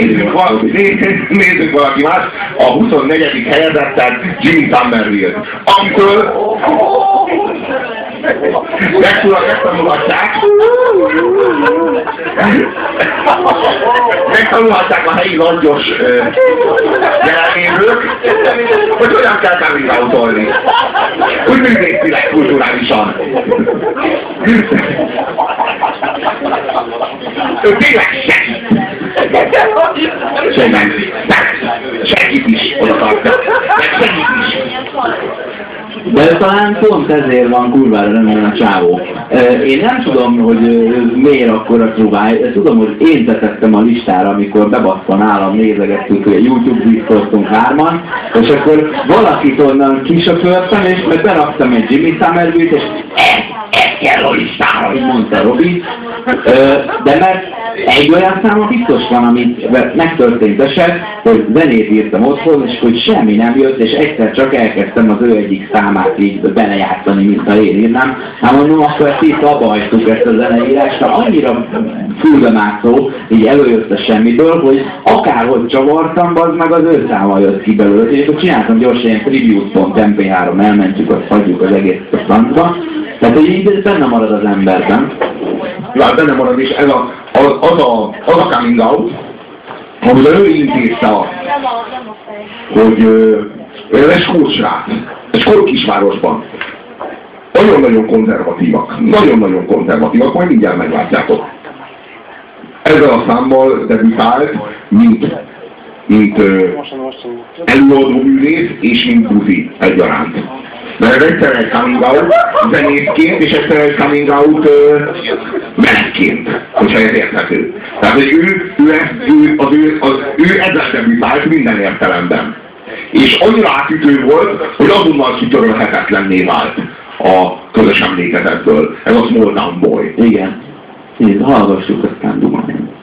Nézzük né- nézzük valaki más, a 24. helyezettet Jimmy Somerville. Amitől Megtudnak, megtanulhatják. Megtanulhatják a helyi langyos jelenlévők, hogy hogyan kell out-olni. Úgy művészileg, kulturálisan. Ő tényleg Segít is, oda tartja. Segít is. De talán pont ezért van kurvára rendben a csávó. Én nem tudom, hogy miért akkor a trubáj. Tudom, hogy én tetettem a listára, amikor bebasszva nálam nézegettük, hogy a YouTube biztostunk hárman, és akkor valakit onnan kisöpörtem, és meg beraktam egy Jimmy Somerville-t, és ez, ez kell a listára, így mondta Robi. De mert egy olyan száma biztos van, amit megtörtént eset, hogy zenét írtam otthon, és hogy semmi nem jött, és egyszer csak elkezdtem az ő egyik számát így belejátszani, mint ha én írnám. Hát mondom, akkor ezt itt abba hagytuk ezt a zeneírást, annyira fülbemászó, így előjött a semmiből, hogy akárhogy csavartam, az meg az ő száma jött ki belőle, és akkor csináltam gyorsan ilyen tribute.mp3, elmentjük, azt hagyjuk az egész a francba. Tehát, hogy így ez benne marad az emberben. Ja, benne marad, és ez a, az, az, a, az a coming out, ahol ő intézte azt, hogy ő srác, egy skót kisvárosban. Nagyon-nagyon konzervatívak, nagyon-nagyon konzervatívak, majd mindjárt meglátjátok. Ezzel a számmal debütált, mint, mint ö, előadó művész és mint buzi egyaránt. Mert egyszer egy coming out zenészként, és egyszer egy coming out melegként, hogyha ez érthető. Tehát, hogy ő, ő, ő, az ő, az, ő ezzel debütált minden értelemben. És annyira átütő volt, hogy azonnal kitörölhetetlenné vált a közös emlékezetből. Ez a Small Town Boy. Igen. Így hallgassuk, aztán dumálni.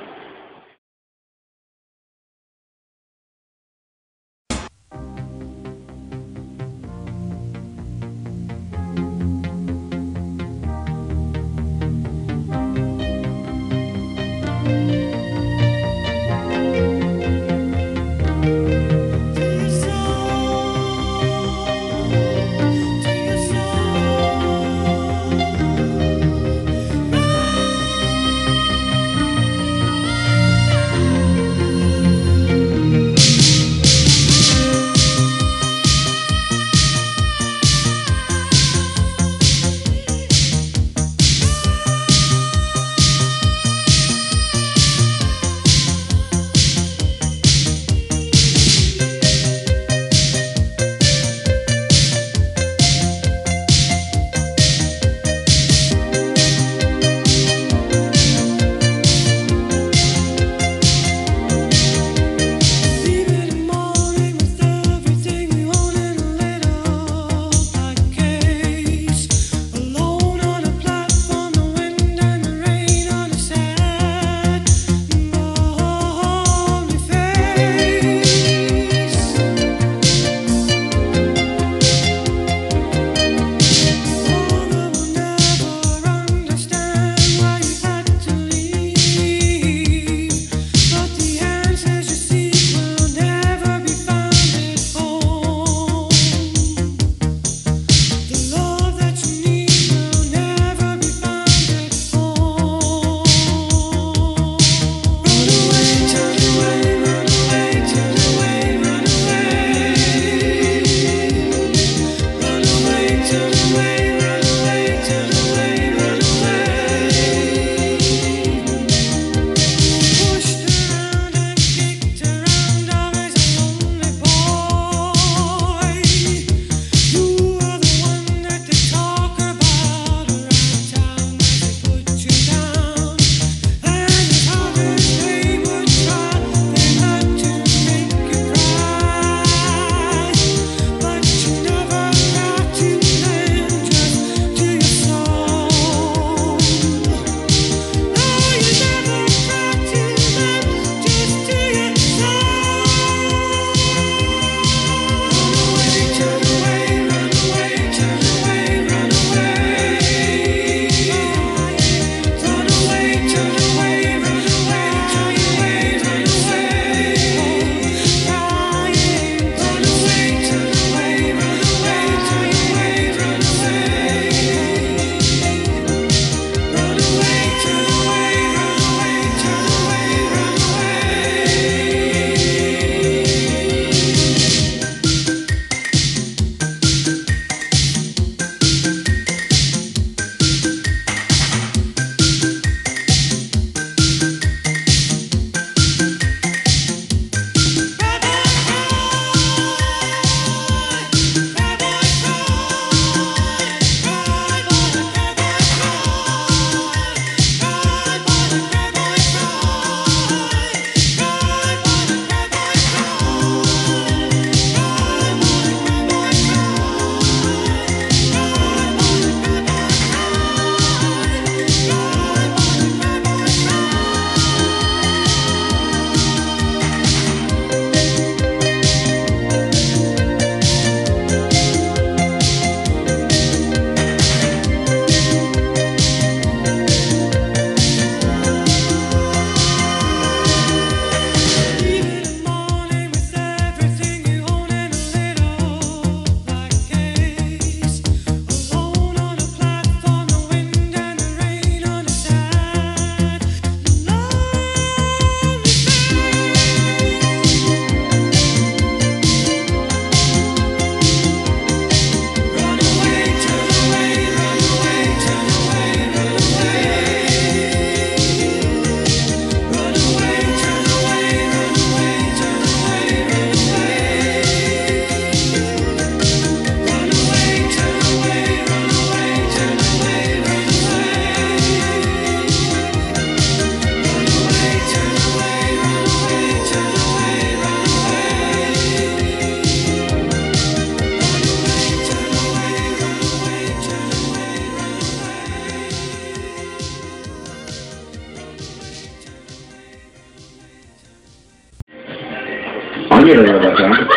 Annyira érdekel,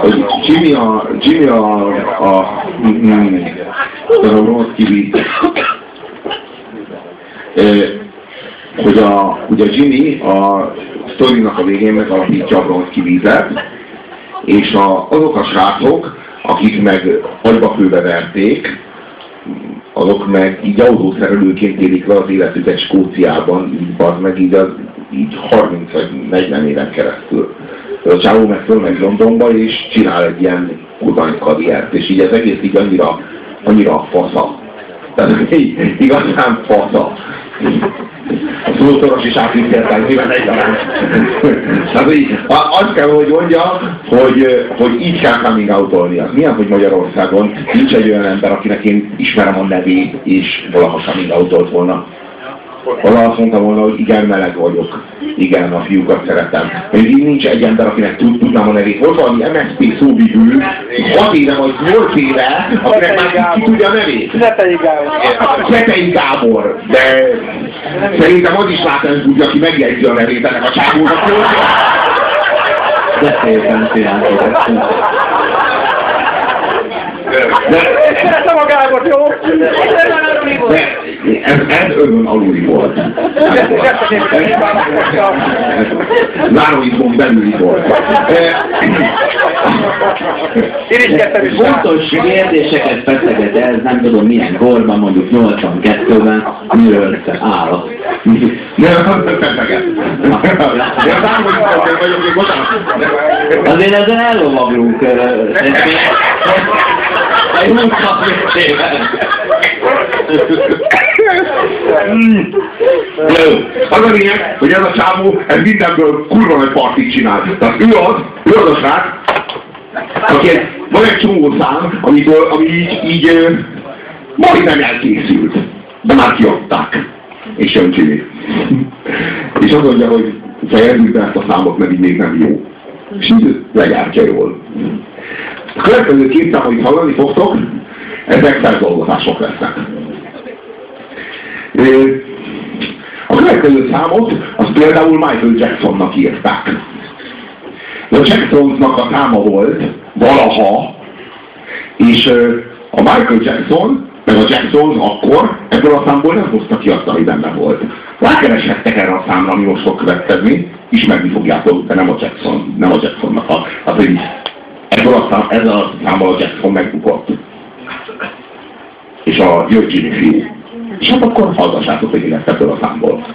hogy Jimmy a, Jimmy a, a, mm, a kivít, hogy a, ugye Jimmy a sztorinak a végén megalapítja a bronz kivizet, és a, azok a srácok, akik meg agybakőbe verték, azok meg így autószerelőként élik le az életüket Skóciában, így az meg így, az, így 30 vagy 40 éven keresztül. A csávó meg fölmegy Londonba, és csinál egy ilyen kurvány karriert, és így az egész így annyira, annyira fasza. Tehát így, igazán fasza. A szószoros is átvitt értelmében egyaránt. Tehát így, azt kell, hogy mondja, hogy, hogy így kell coming out Milyen, hogy Magyarországon nincs egy olyan ember, akinek én ismerem a nevét, és valaha coming out volna. Valaha azt mondta volna, hogy igen, meleg vagyok. Igen, a fiúkat szeretem. Még így nincs egy ember, akinek tud, tudnám a nevét. Volt valami MSZP szóvivő, 6 éve vagy 8 éve, akinek már ki, tudja a nevét. Zetei Gábor. Zetei Gábor. De szerintem az is látni tudja, aki megjegyzi a nevét ennek a csávónak. De szépen csináltuk. De, Szeretem a Gábor, jó? De ez, ez önön aluli volt. Láróizmon belüli volt. Fontos kérdéseket feszeget ez, nem tudom milyen korban, mondjuk 82-ben, miről áll. Nem, nem feszeget. De az álmodban vagyok, még bocsánat. Azért ezen ellovaglunk. Egy 20 éven. Az a lényeg, hogy ez a csávó, ez mindenből kurva nagy partit csinál. Tehát ő az, ő az a srác, aki egy, van egy csomó szám, amitől, ami így, így majdnem elkészült. De már kiadták. És jön Jimmy. És azt mondja, hogy fejezzük be ezt a számot, mert így még nem jó. És így legyártja jól. A következő két szám, amit hallani fogtok, ezek feldolgozások lesznek. A következő számot, az például Michael Jacksonnak írták. A Jacksonnak a száma volt valaha, és a Michael Jackson, meg a Jackson akkor ebből a számból nem hoztak ki azt, ami benne volt. Rákereshettek erre a számra, ami most fog következni, ismerni fogjátok, de nem a Jackson, nem a Jacksonnak a, az egy ebből a szám, ezzel a számmal a Jackson megbukott. És a Jimmy fiú. És hát akkor hallgassátok, hogy mi lesz ebből a számból.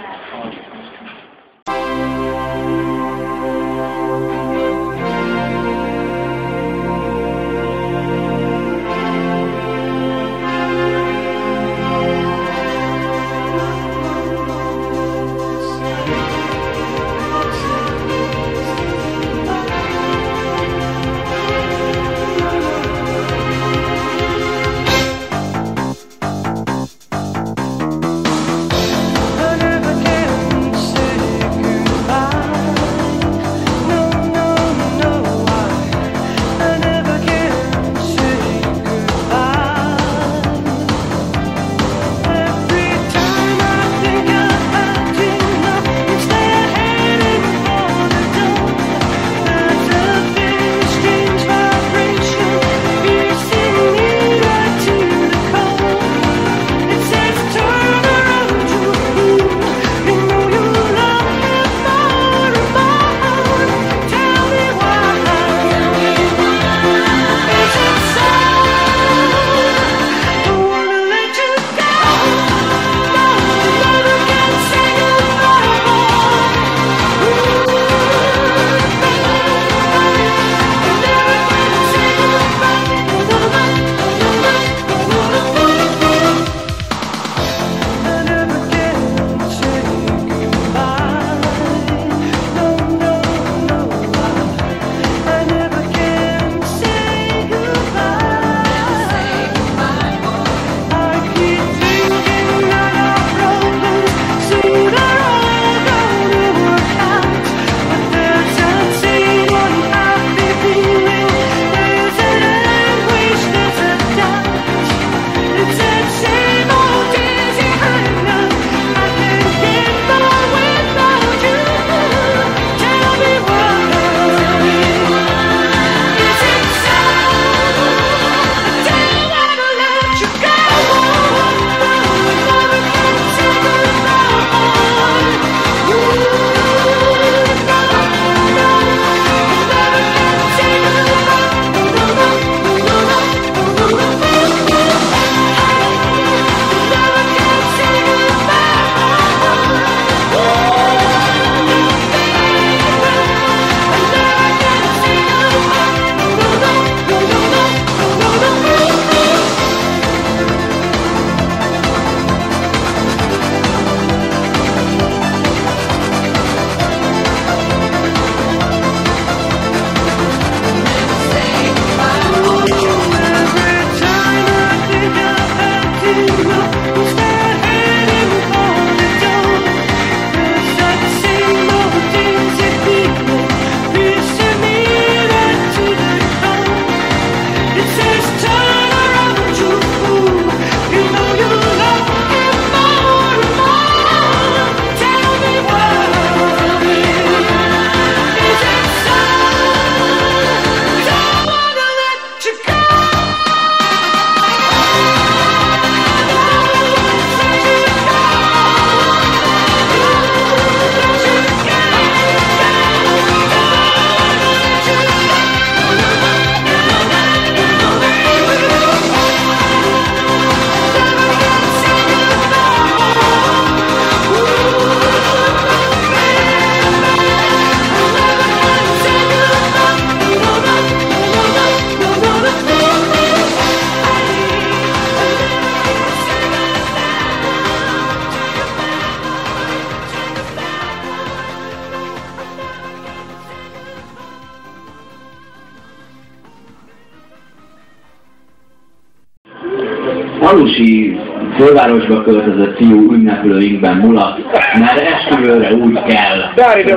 Fővárosba költözött fiú ünneplőinkben mulat, mert esküvőre úgy kell.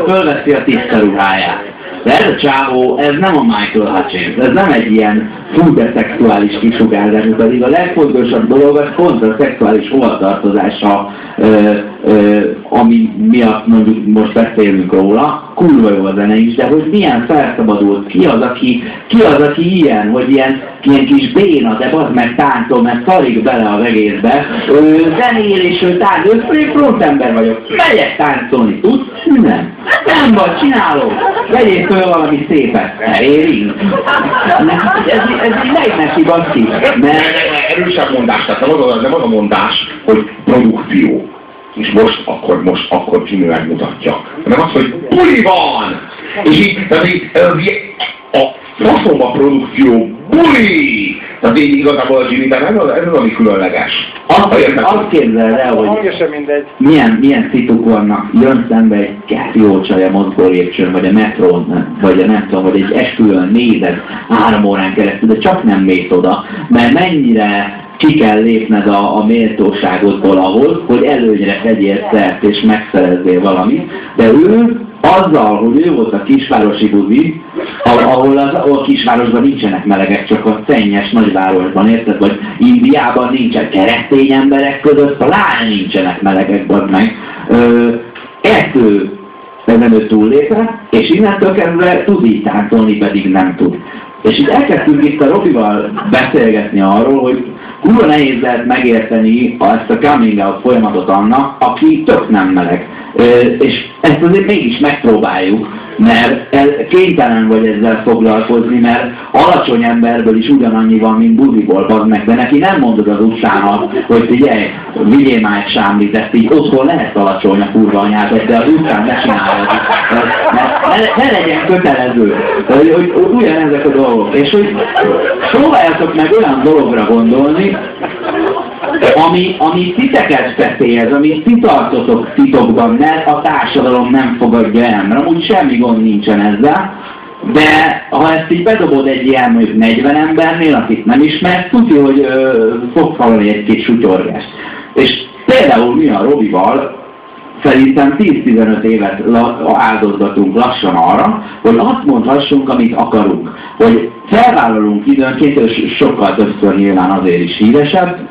Fölveszi a tiszta ruháját. De ez a csávó, ez nem a Michael Hutchins, ez nem egy ilyen full szexuális kisugárzás, pedig a legfontosabb dolog az pont a szexuális hovatartozása, ö, ami miatt mondjuk most beszélünk róla, kurva jó a zene is, de hogy milyen felszabadult, ki az, aki, ki az, aki ilyen, hogy ilyen, ilyen kis béna, de az meg táncol, mert szarik bele az egészbe, ö, zenél és ő tánc, ő frontember vagyok, megyek táncolni, tudsz? Nem. Nem vagy, csinálom. Vegyél föl valami szépet. Érünk. Ez, ez megy neki, basszi. Mert... Erősebb mondás, tehát nem az, nem az a mondás, hogy produkció. És most, akkor, most, akkor Jimmy megmutatja. Hanem az, hogy buli van! És így, tehát így, a faszomba produkció, buli! Tehát így igazából a Jimmy, ez az, ez az, ami különleges. Azt, azt képzeld el, hogy milyen, milyen szituk vannak, jön szembe egy kettő csaj a mozgó lépcsőn, vagy a metrón, vagy a nem tudom, vagy egy esküvőn nézed három órán keresztül, de csak nem mész oda, mert mennyire ki kell lépned a, a méltóságodból ahhoz, hogy előnyre tegyél szert és megszerezzél valamit, de ő azzal, hogy ő volt a kisvárosi buzi, ahol, az, ahol a kisvárosban nincsenek melegek, csak a szennyes nagyvárosban, érted? Vagy Indiában nincsen keresztény emberek között, pláne nincsenek melegek, meg. Ö, ezt ő ezen ő túllépve, és innentől kezdve tud így táncolni, pedig nem tud. És itt elkezdtünk itt a Robival beszélgetni arról, hogy kurva nehéz lehet megérteni ezt a coming out folyamatot annak, aki tök nem meleg. És ezt azért mégis megpróbáljuk, mert kénytelen vagy ezzel foglalkozni, mert alacsony emberből is ugyanannyi van, mint buziból, az meg, de neki nem mondod az utcának, hogy figyelj, vigyél már egy sámlit, ezt így otthon lehet alacsony a kurva anyát, de az utcán ne csinálod. Ne, ne, ne legyen kötelező, hogy, hogy ugyanezek a dolgok. És hogy próbáljatok meg olyan dologra gondolni, ami, ami titeket veszélyez, amit ti tartotok titokban, mert a társadalom nem fogadja el, mert amúgy semmi gond nincsen ezzel, de ha ezt így bedobod egy ilyen mondjuk 40 embernél, akit nem ismer, tudja, hogy ö, fog hallani egy kis sutyorgást. És például mi a Robival szerintem 10-15 évet áldozgatunk lassan arra, hogy azt mondhassunk, amit akarunk. Hogy felvállalunk időnként, és sokkal többször nyilván azért is híresebb,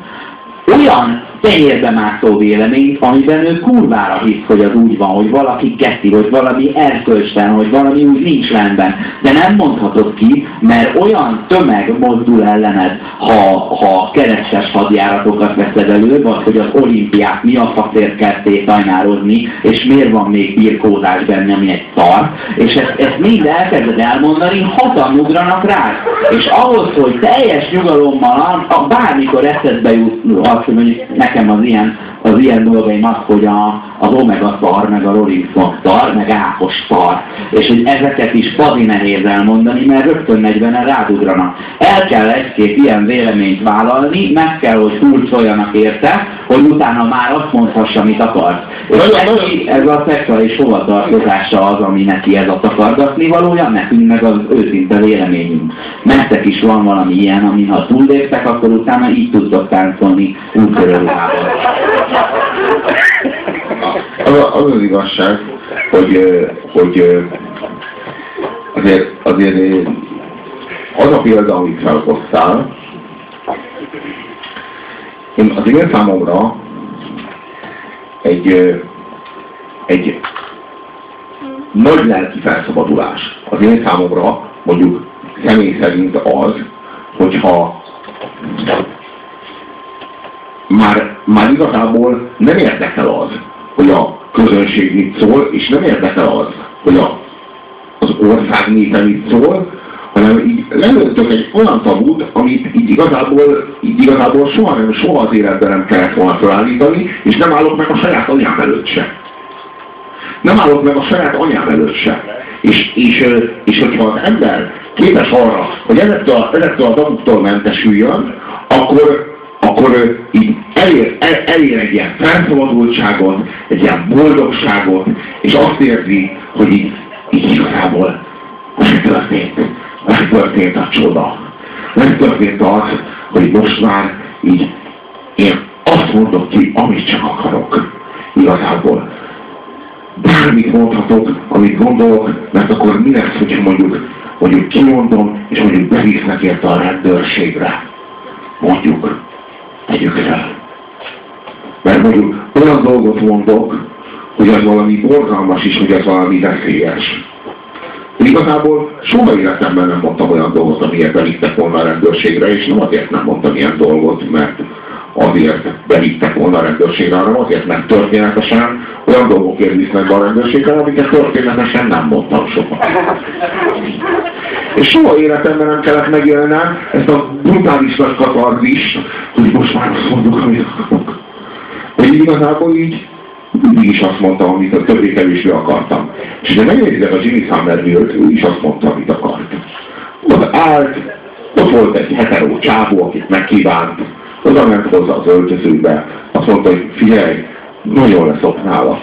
olyan tenyérbe mászó véleményt, amiben ő kurvára hisz, hogy az úgy van, hogy valaki keszi, hogy valami erkölcsen, hogy valami úgy nincs rendben. De nem mondhatod ki, mert olyan tömeg mozdul ellened, ha, ha kereses hadjáratokat veszed elő, vagy hogy az olimpiát mi a faszért kell szétajnározni, és miért van még birkózás benne, ami egy szar, és ezt, ezt mind elkezded elmondani, hatan rá. És ahhoz, hogy teljes nyugalommal, a, bármikor eszedbe jut, azt, mondjuk nekem az ilyen, az ilyen dolgaim az, hogy a, az Omega szar, meg a Rolling Stone szar, meg Ákos szar. És hogy ezeket is padi nehéz elmondani, mert rögtön 40 rádugranak. El kell egy-két ilyen véleményt vállalni, meg kell, hogy hurcoljanak érte, hogy utána már azt mondhassa, amit akar. És neki, ez a szexuális hovatartozása az, ami neki ez a takargatni valója, nekünk meg az őszinte véleményünk. Nektek is van valami ilyen, amin ha túlléptek, akkor utána így tudtok táncolni úttörőruhában. Az, az az igazság, hogy, hogy azért, azért az a példa, amit felhoztál, az én számomra egy, egy nagy lelki felszabadulás. Az én számomra mondjuk személy szerint az, hogyha már, már igazából nem érdekel az, hogy a közönség mit szól, és nem érdekel az, hogy a, az ország népe mit szól, hanem így lelőttök egy olyan tabut, amit így igazából, így igazából soha nem, soha az életben nem kellett volna felállítani, és nem állok meg a saját anyám előtt se. Nem állok meg a saját anyám előtt se. És, és, és hogyha az ember képes arra, hogy ezektől ezektől a tabuktól mentesüljön, akkor, akkor így elér, el, elér egy ilyen felszabadultságot, egy ilyen boldogságot, és azt érzi, hogy így, így igazából megtörtént, megtörtént a csoda. Megtörtént az, hogy most már így én azt mondok ki, amit csak akarok. Igazából. Bármit mondhatok, amit gondolok, mert akkor mi lesz, hogyha mondjuk, mondjuk kimondom, és mondjuk bevisznek érte a rendőrségre. Mondjuk. Tegyük fel. Mert mondjuk olyan dolgot mondok, hogy az valami borzalmas is, hogy az valami veszélyes. Igazából soha életemben nem mondtam olyan dolgot, amiért belittek volna a rendőrségre, és nem azért nem mondtam ilyen dolgot, mert azért belittek volna a rendőrségre, hanem azért, mert történetesen olyan dolgokért visznek be a rendőrségre, amiket történetesen nem mondtam soha. És soha életemben nem kellett megélnem ezt a brutális nagy katarzist, hogy most már azt mondok, amit akarok. Hogy igazából így mindig is azt mondtam, amit a többé-kevésbé akartam. És de megnézzek a Jimmy Somerville-t, ő is azt mondta, amit akart. Ott állt, ott volt egy heteró csávó, akit megkívánt, oda ment hozzá az öltözőbe, azt mondta, hogy figyelj, nagyon leszoknálak.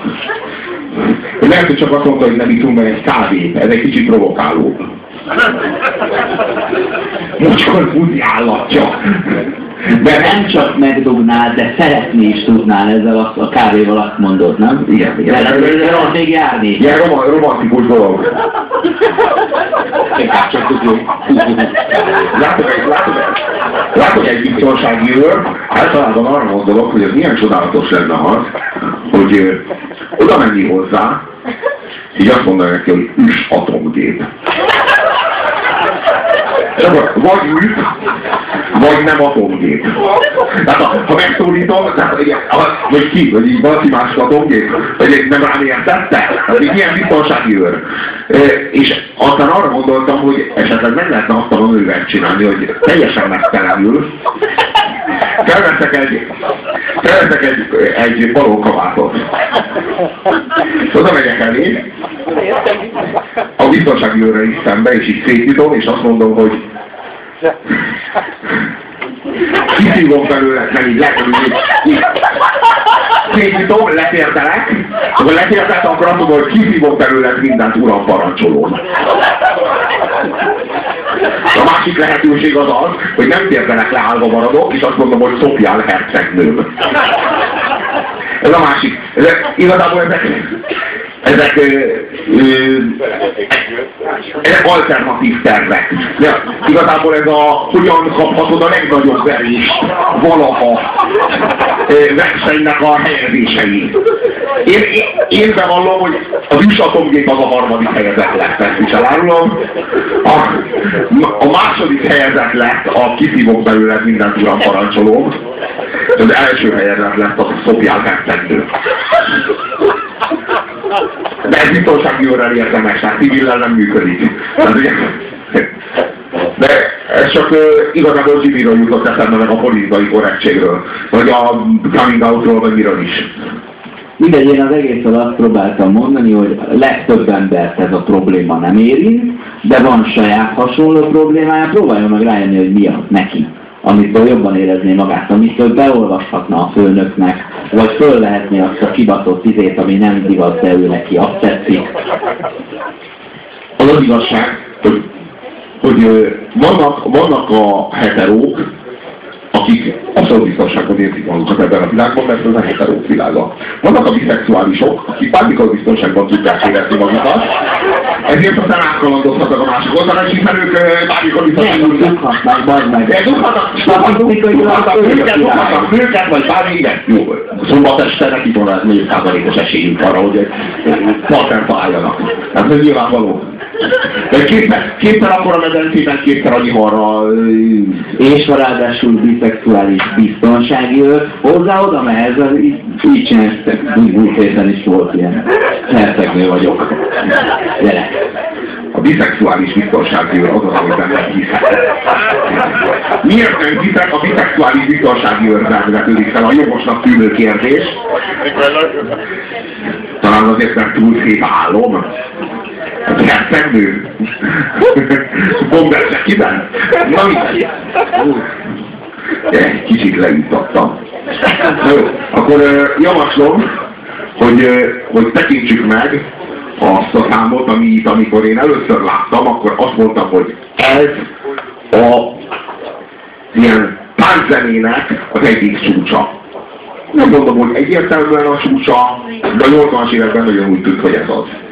Lehet, hogy csak azt mondta, hogy nem itunk meg egy kávét, ez egy kicsit provokáló. Mocskor buzi állatja. De nem csak megdugnád, de szeretni is tudnál ezzel a, a kávéval azt mondod, nem? Igen, igen. De az még járni. Ilyen rom romantikus dolog. Inkább csak tudjuk. Látok egy, látok egy, látok egy biztonsági őr, általában arra gondolok, hogy ez milyen csodálatos lenne az, hogy oda menni hozzá, így azt mondaná neki, hogy üs atomgép. Vagy üt, vagy nem atomgép. Tehát ha, megszólítom, tehát, vagy ki, vagy így valaki más atomgép, vagy nem rám értette, tehát így milyen biztonsági őr. És aztán arra gondoltam, hogy esetleg meg lehetne azt a manővert csinálni, hogy teljesen megtelenül, felveszek egy, felveszek egy, egy balókabátot. És oda megyek elé, a biztonsági őrre is szembe, és így szétítom, és azt mondom, hogy kiszívom belőle, nem így lekerül, így, így szétítom, letértelek, akkor letértelek, akkor azt mondom, hogy kiszívom belőle mindent, uram, parancsolom. A másik lehetőség az az, hogy nem térdelek le, állva maradok, és azt mondom, hogy szopjál hercegnőm. Ez a másik. Ezek, igazából ezek, ezek, ö, ö, alternatív tervek. De igazából ez a hogyan kaphatod a legnagyobb verést valaha ö, versenynek a helyezései. Én, én, én bevallom, hogy aűsatomgép az a harmadik helyezett lett, ezt is elárulom. A, a második helyezett lett a kiszívok belőle mindent uram parancsolom. Az első helyezett lett a szopjál hercegnő. De ez biztonsági órán érdemes, tehát civillel nem működik. Ugye, de ez csak uh, igazából Jimmy-ről jutott eszembe meg a politikai korrektségről, vagy a coming outról, vagy miről is. Mindegy, én az egészről azt próbáltam mondani, hogy a legtöbb embert ez a probléma nem érint, de van saját hasonló problémája, próbáljon meg rájönni, hogy mi az neki amitől jobban érezné magát, amitől beolvashatna a főnöknek, vagy fölvehetné azt a kibaszott izét, ami nem divat, de ő neki azt tetszik. Az az igazság, hogy, hogy vannak, vannak a heterók, akik abszolút biztonságban érzik magukat ebben a világban, mert ez a heterók világa. Vannak a biszexuálisok, akik bármikor biztonságban tudják érezni magukat, ezért aztán átkalandozhatnak a másik oldalra, hiszen ők bármikor Nem, biztonságban dughatnak, bazd meg. Dughatnak, dughatnak nőket, vagy bármi, igen. Jó, szombat este neki volna ez 4 százalékos esélyünk arra, hogy partner találjanak. Hát ez nyilvánvaló. De kétszer, kétszer akkor a medencében, kétszer annyi marra, És van ráadásul biszexuális biztonsági őr, hozzá oda mehez, az így, csinálsz, héten is volt ilyen. Hercegnő vagyok. Gyere. A biszexuális biztonsági őr az az, amiben nem hiszek. Miért nem hiszek a biszexuális biztonsági őrben vetődik fel a jogosnak tűnő kérdés? Talán azért, mert túl szép álom. Az hercegnő. Bomber kiben? Na. Egy kicsit leüttattam. Jó, akkor javaslom, hogy, hogy tekintsük meg a számot, amit amikor én először láttam, akkor azt mondtam, hogy ez a ilyen jazzzenének az egyik csúcsa. Nem mondom, hogy egyértelműen a csúcsa, de a 80-as években nagyon úgy tűnt, hogy ez az.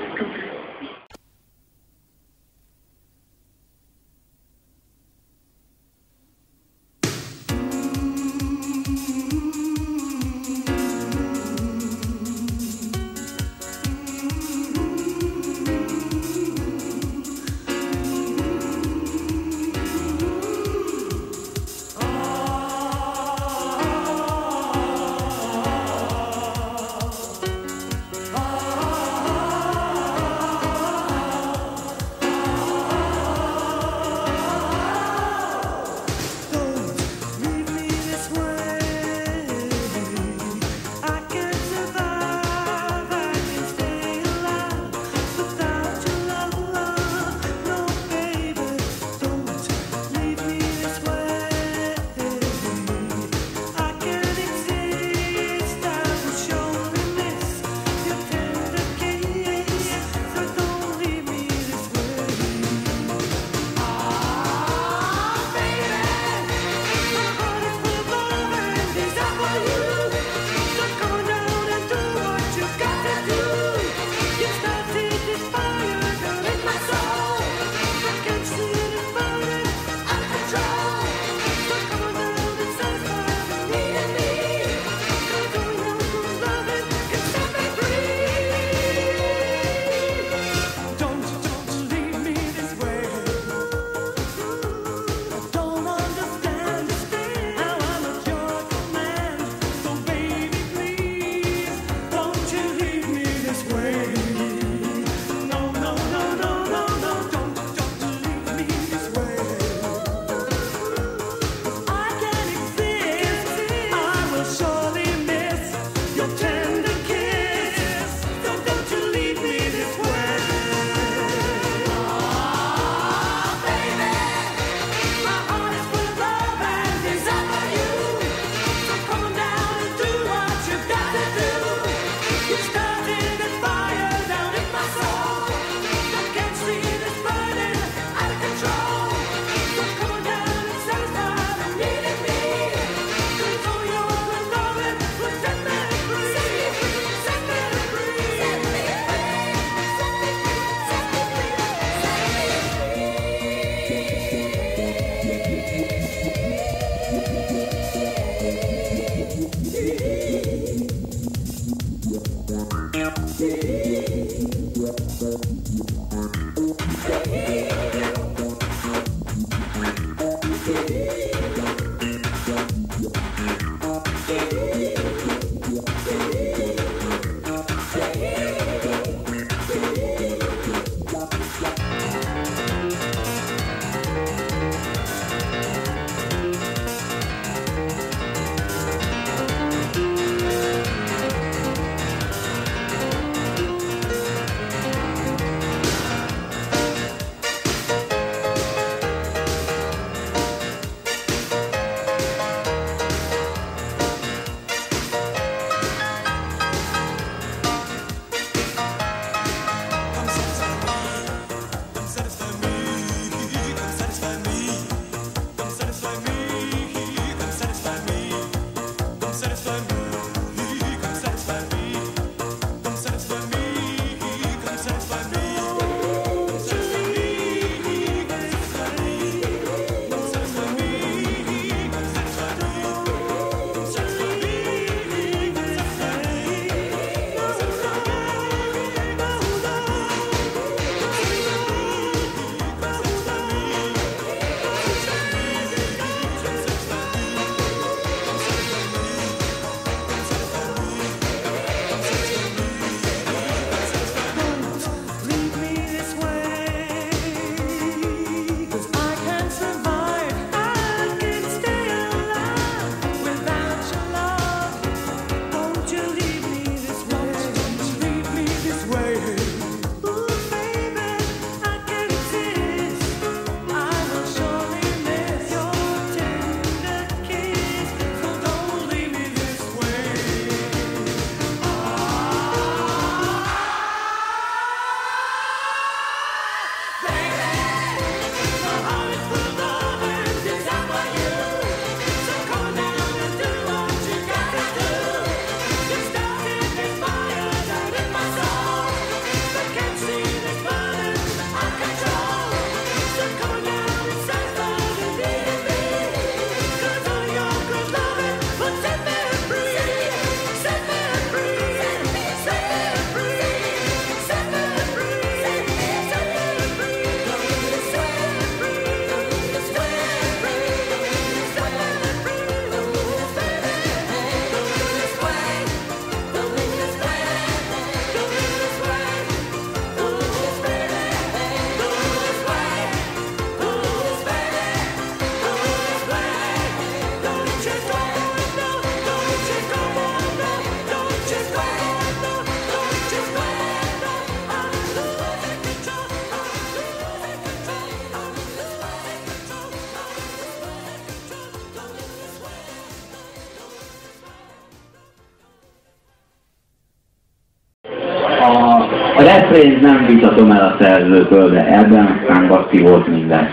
Refrént nem vitatom el a szerzőtől, de ebben aztán bakti volt minden.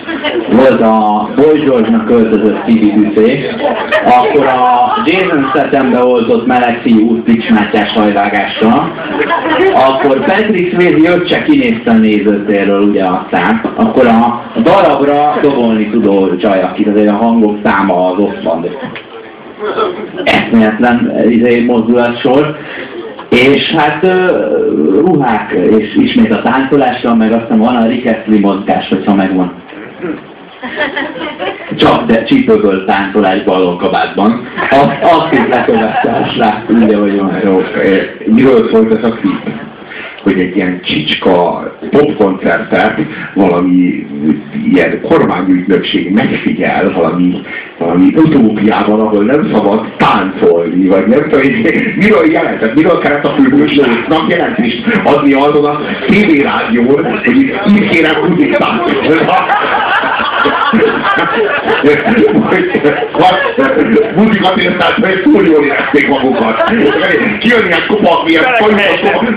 Volt a Boy George-nak költözött Tibi Büszé, akkor a Jason Stathambe oltott Melexi út Pics Mátyás hajvágással, akkor Patrick Swayze jött se kinézte a nézőtérről, ugye aztán, akkor a darabra dobolni tudó csaj, akit azért a hangok száma az ott van, eszméletlen izé, mozdulatsor. És hát ruhák, és ismét a táncolással, meg aztán van a Rickettley mozgás, hogyha megvan. Csak de csípőből táncolás ballonkabátban. Azt, azt is lekövette a srác, ugye, hogy olyan jó. Miről a klip? Hogy egy ilyen csicska popkoncertet valami ilyen kormányügynökség megfigyel valami, valami utópiában, ahol nem szabad táncolni, vagy nem tudom, miről jelentett, miről kellett a főhősnek jelentést adni azon a tévérádión, hogy itt kérem kudik táncolni. Budikat értett, mert túl jól érezték magukat. Kijönni egy kopak, ilyen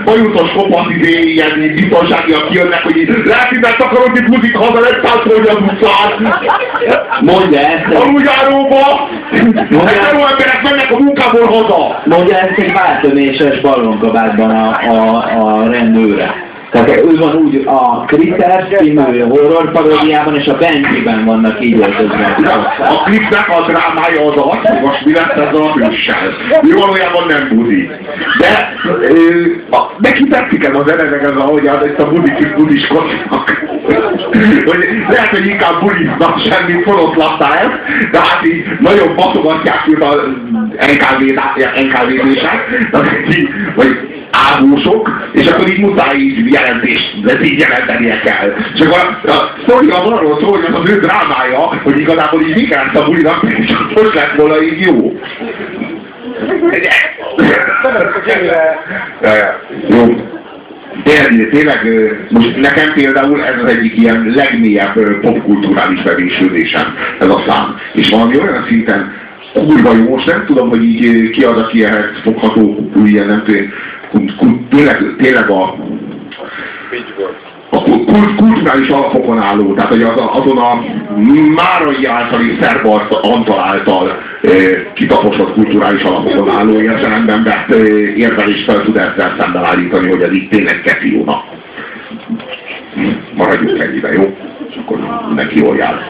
bajutos kopak, izé, ilyen biztonságiak kijönnek, hogy így lehet, hogy akarod itt budik haza, lehet táncolni az utcán. Mondja ezt. Aluljáróba! Ezek emberek mennek a munkából haza! Mondja ezt egy váltöméses ballonkabátban a, a, a rendőre. Tehát ő van úgy a Critter című horror paródiában, és a Benji-ben vannak így öltözve. A klipnek a drámája az az, hogy most mi lesz ezzel a hőssel. Ő valójában nem budi. De ö, a, neki tetszik ez az eredeg, ez ahogy az ezt a budik budiskodnak. hogy lehet, hogy inkább buliznak semmi forrott lattál, de hát így nagyon baszogatják őt az NKV-dések, vagy ágósok, és akkor így muszáj így jelentést, de így jelentenie kell. Akkor a, a sztori az arról szól, hogy az az ő drámája, hogy igazából így mi kellett a bulinak, és most lett volna így jó. Jó. Tényleg, tényleg, most nekem például ez az egyik ilyen legmélyebb popkulturális bevésődésem, ez a szám. És valami olyan szinten kurva jó, most nem tudom, hogy így ki az, aki ehhez fogható, ilyen nem tudom, tényleg, tényleg a, a kulturális alapokon álló, tehát hogy az, azon a Márai általi Szerbart Antal által e, kitaposott kulturális alapokon álló értelemben vett e, érvelést fel tud ezzel szemben állítani, hogy ez itt tényleg kefióna. Maradjunk ennyibe, jó? És akkor neki jól jár.